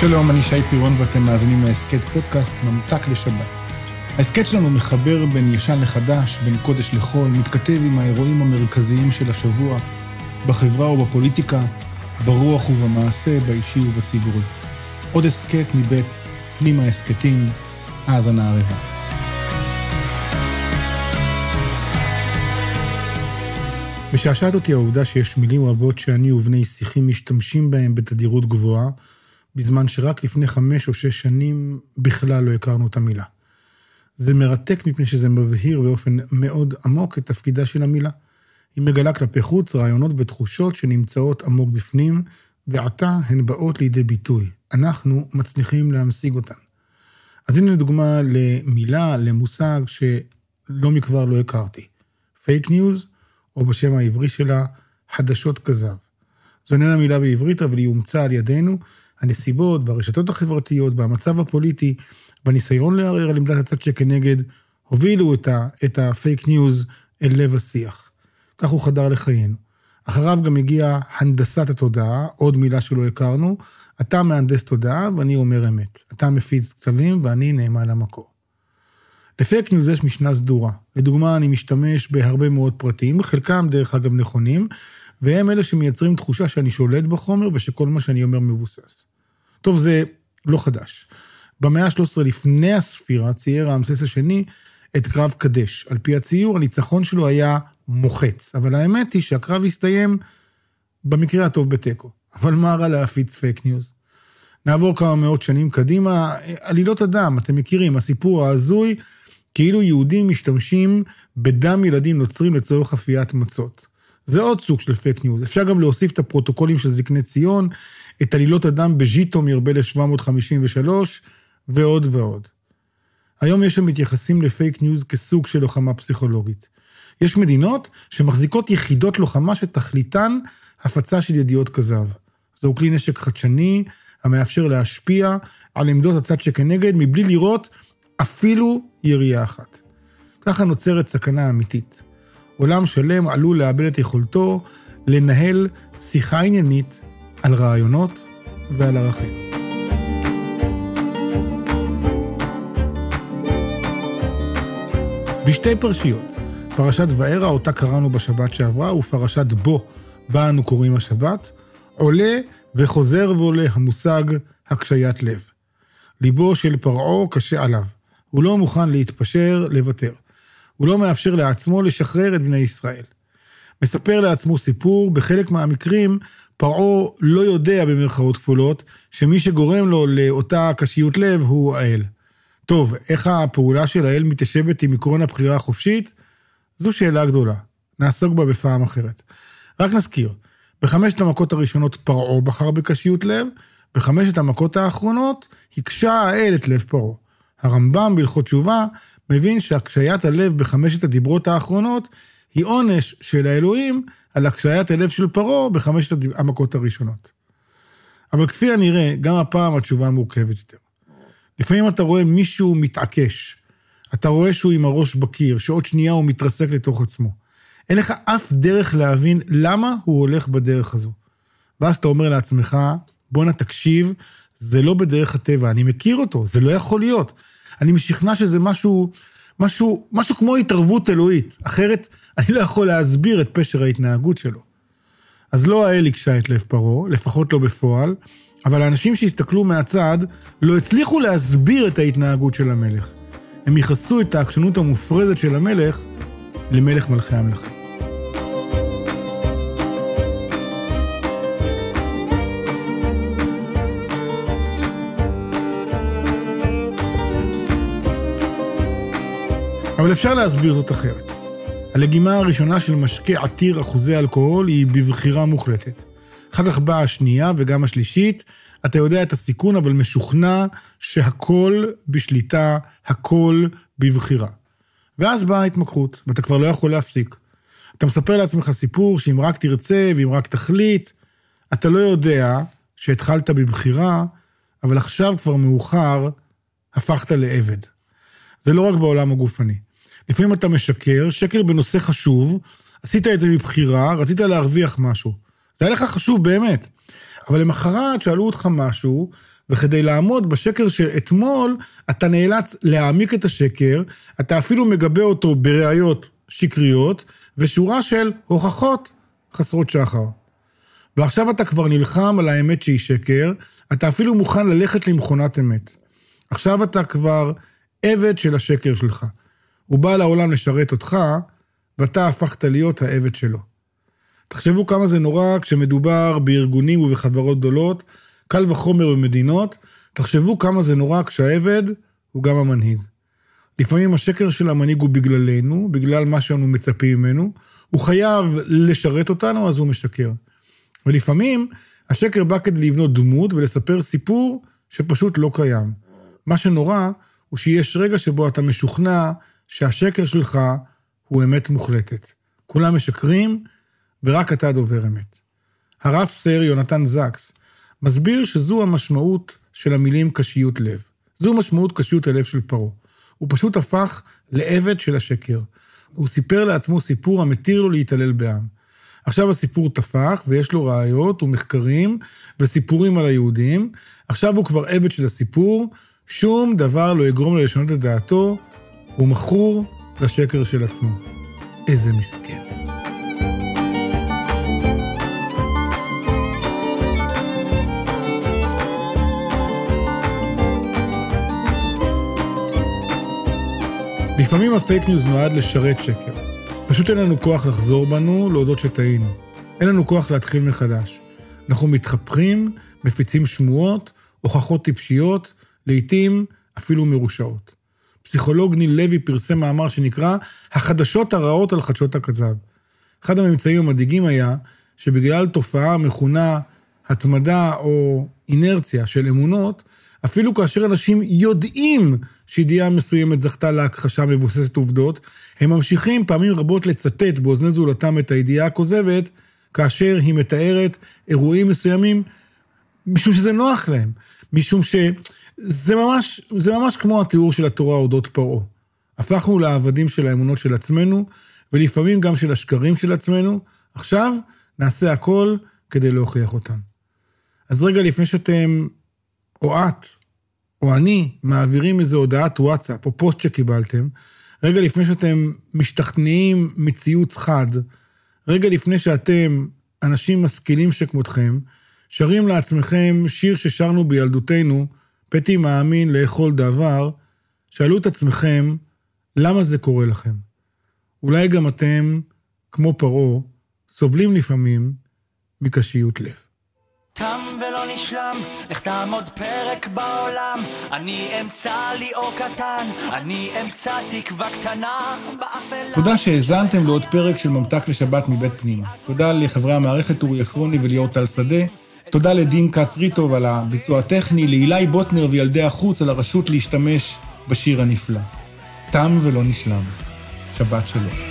שלום, אני שי פירון ואתם מאזינים להסכת פודקאסט ממתק לשבת. ההסכת שלנו מחבר בין ישן לחדש, בין קודש לחול, מתכתב עם האירועים המרכזיים של השבוע, בחברה ובפוליטיקה, ברוח ובמעשה, באישי ובציבורי. עוד הסכת מבית פנימה הסכתים, האזנה ערבה. משעשעת אותי העובדה שיש מילים רבות שאני ובני שיחים משתמשים בהם בתדירות גבוהה, בזמן שרק לפני חמש או שש שנים בכלל לא הכרנו את המילה. זה מרתק מפני שזה מבהיר באופן מאוד עמוק את תפקידה של המילה. היא מגלה כלפי חוץ רעיונות ותחושות שנמצאות עמוק בפנים, ועתה הן באות לידי ביטוי. אנחנו מצליחים להמשיג אותן. אז הנה דוגמה למילה, למושג שלא מכבר לא הכרתי. פייק ניוז, או בשם העברי שלה, חדשות כזב. זו איננה מילה בעברית, אבל היא אומצה על ידינו, הנסיבות והרשתות החברתיות והמצב הפוליטי והניסיון לערער על עמדת הצד שכנגד, הובילו את, ה, את הפייק ניוז אל לב השיח. כך הוא חדר לחיינו. אחריו גם הגיעה הנדסת התודעה, עוד מילה שלא הכרנו. אתה מהנדס תודעה ואני אומר אמת. אתה מפיץ כתבים ואני נאמן למקור. לפייק ניוז יש משנה סדורה. לדוגמה, אני משתמש בהרבה מאוד פרטים, חלקם דרך אגב נכונים, והם אלה שמייצרים תחושה שאני שולט בחומר ושכל מה שאני אומר מבוסס. טוב, זה לא חדש. במאה ה-13 לפני הספירה צייר רעמסס השני את קרב קדש. על פי הציור, הניצחון שלו היה מוחץ. אבל האמת היא שהקרב הסתיים במקרה הטוב בתיקו. אבל מה רע להפיץ פייק ניוז? נעבור כמה מאות שנים קדימה, עלילות הדם, אתם מכירים, הסיפור ההזוי, כאילו יהודים משתמשים בדם ילדים נוצרים לצורך אפיית מצות. זה עוד סוג של פייק ניוז. אפשר גם להוסיף את הפרוטוקולים של זקני ציון, את עלילות הדם בז'יטומיר ב-1753, ועוד ועוד. היום יש המתייחסים לפייק ניוז כסוג של לוחמה פסיכולוגית. יש מדינות שמחזיקות יחידות לוחמה שתכליתן הפצה של ידיעות כזב. זהו כלי נשק חדשני המאפשר להשפיע על עמדות הצד שכנגד מבלי לראות אפילו ירייה אחת. ככה נוצרת סכנה אמיתית. עולם שלם עלול לאבד את יכולתו לנהל שיחה עניינית על רעיונות ועל ערכים. בשתי פרשיות, פרשת וארא, אותה קראנו בשבת שעברה, ופרשת בו, בה אנו קוראים השבת, עולה וחוזר ועולה המושג הקשיית לב. ליבו של פרעה קשה עליו. הוא לא מוכן להתפשר, לוותר. הוא לא מאפשר לעצמו לשחרר את בני ישראל. מספר לעצמו סיפור, בחלק מהמקרים פרעה לא יודע במרכאות כפולות, שמי שגורם לו לאותה קשיות לב הוא האל. טוב, איך הפעולה של האל מתיישבת עם עקרון הבחירה החופשית? זו שאלה גדולה. נעסוק בה בפעם אחרת. רק נזכיר, בחמשת המכות הראשונות פרעה בחר בקשיות לב, בחמשת המכות האחרונות הקשה האל את לב פרעה. הרמב"ם בהלכות תשובה מבין שהקשיית הלב בחמשת הדיברות האחרונות היא עונש של האלוהים על הקשיית הלב של פרעה בחמשת המכות הראשונות. אבל כפי הנראה, גם הפעם התשובה מורכבת יותר. לפעמים אתה רואה מישהו מתעקש, אתה רואה שהוא עם הראש בקיר, שעוד שנייה הוא מתרסק לתוך עצמו. אין לך אף דרך להבין למה הוא הולך בדרך הזו. ואז אתה אומר לעצמך, בואנה תקשיב, זה לא בדרך הטבע, אני מכיר אותו, זה לא יכול להיות. אני משכנע שזה משהו, משהו, משהו כמו התערבות אלוהית, אחרת אני לא יכול להסביר את פשר ההתנהגות שלו. אז לא האל הקשה את לב פרעה, לפחות לא בפועל, אבל האנשים שהסתכלו מהצד לא הצליחו להסביר את ההתנהגות של המלך. הם ייחסו את העקשנות המופרזת של המלך למלך מלכי המלכים. אבל אפשר להסביר זאת אחרת. הלגימה הראשונה של משקה עתיר אחוזי אלכוהול היא בבחירה מוחלטת. אחר כך באה השנייה וגם השלישית. אתה יודע את הסיכון, אבל משוכנע שהכל בשליטה, הכל בבחירה. ואז באה ההתמכרות, ואתה כבר לא יכול להפסיק. אתה מספר לעצמך סיפור שאם רק תרצה ואם רק תחליט, אתה לא יודע שהתחלת בבחירה, אבל עכשיו כבר מאוחר, הפכת לעבד. זה לא רק בעולם הגופני. לפעמים אתה משקר, שקר בנושא חשוב, עשית את זה מבחירה, רצית להרוויח משהו. זה היה לך חשוב באמת. אבל למחרת שאלו אותך משהו, וכדי לעמוד בשקר של אתמול, אתה נאלץ להעמיק את השקר, אתה אפילו מגבה אותו בראיות שקריות, ושורה של הוכחות חסרות שחר. ועכשיו אתה כבר נלחם על האמת שהיא שקר, אתה אפילו מוכן ללכת למכונת אמת. עכשיו אתה כבר עבד של השקר שלך. הוא בא לעולם לשרת אותך, ואתה הפכת להיות העבד שלו. תחשבו כמה זה נורא כשמדובר בארגונים ובחברות גדולות, קל וחומר במדינות, תחשבו כמה זה נורא כשהעבד הוא גם המנהיג. לפעמים השקר של המנהיג הוא בגללנו, בגלל מה שאנו מצפים ממנו, הוא חייב לשרת אותנו, אז הוא משקר. ולפעמים השקר בא כדי לבנות דמות ולספר סיפור שפשוט לא קיים. מה שנורא הוא שיש רגע שבו אתה משוכנע שהשקר שלך הוא אמת מוחלטת. כולם משקרים, ורק אתה דובר אמת. הרב סר יונתן זקס מסביר שזו המשמעות של המילים קשיות לב. זו משמעות קשיות הלב של פרעה. הוא פשוט הפך לעבד של השקר. הוא סיפר לעצמו סיפור המתיר לו להתעלל בעם. עכשיו הסיפור טפח, ויש לו ראיות ומחקרים וסיפורים על היהודים. עכשיו הוא כבר עבד של הסיפור, שום דבר לא יגרום לו לשנות את דעתו, הוא מכור לשקר של עצמו. איזה מסכן. לפעמים הפייק ניוז נועד לשרת שקר. פשוט אין לנו כוח לחזור בנו, להודות שטעינו. אין לנו כוח להתחיל מחדש. אנחנו מתחפכים, מפיצים שמועות, הוכחות טיפשיות, לעתים אפילו מרושעות. פסיכולוג ניל לוי פרסם מאמר שנקרא "החדשות הרעות על חדשות הכזב". אחד הממצאים המדאיגים היה שבגלל תופעה המכונה התמדה או אינרציה של אמונות, אפילו כאשר אנשים יודעים שידיעה מסוימת זכתה להכחשה מבוססת עובדות, הם ממשיכים פעמים רבות לצטט באוזני זולתם את הידיעה הכוזבת, כאשר היא מתארת אירועים מסוימים, משום שזה נוח להם, משום שזה ממש, זה ממש כמו התיאור של התורה אודות פרעה. הפכנו לעבדים של האמונות של עצמנו, ולפעמים גם של השקרים של עצמנו. עכשיו נעשה הכל כדי להוכיח אותם. אז רגע לפני שאתם או את, או אני, מעבירים איזו הודעת וואטסאפ, או פוסט שקיבלתם, רגע לפני שאתם משתכנעים מציוץ חד, רגע לפני שאתם, אנשים משכילים שכמותכם, שרים לעצמכם שיר ששרנו בילדותנו, פתי מאמין לאכול דבר, שאלו את עצמכם, למה זה קורה לכם? אולי גם אתם, כמו פרעה, סובלים לפעמים מקשיות לב. תם ולא נשלם, לך תעמוד פרק בעולם. אני אמצא לי אור קטן, אני אמצא תקווה קטנה באפלה. תודה שהאזנתם לעוד פרק של ממתק לשבת מבית פנימה. תודה לחברי המערכת אורי עפרוני וליאור טל שדה. תודה לדין כץ ריטוב על הביצוע הטכני, לאילי בוטנר וילדי החוץ על הרשות להשתמש בשיר הנפלא. תם ולא נשלם. שבת שלום.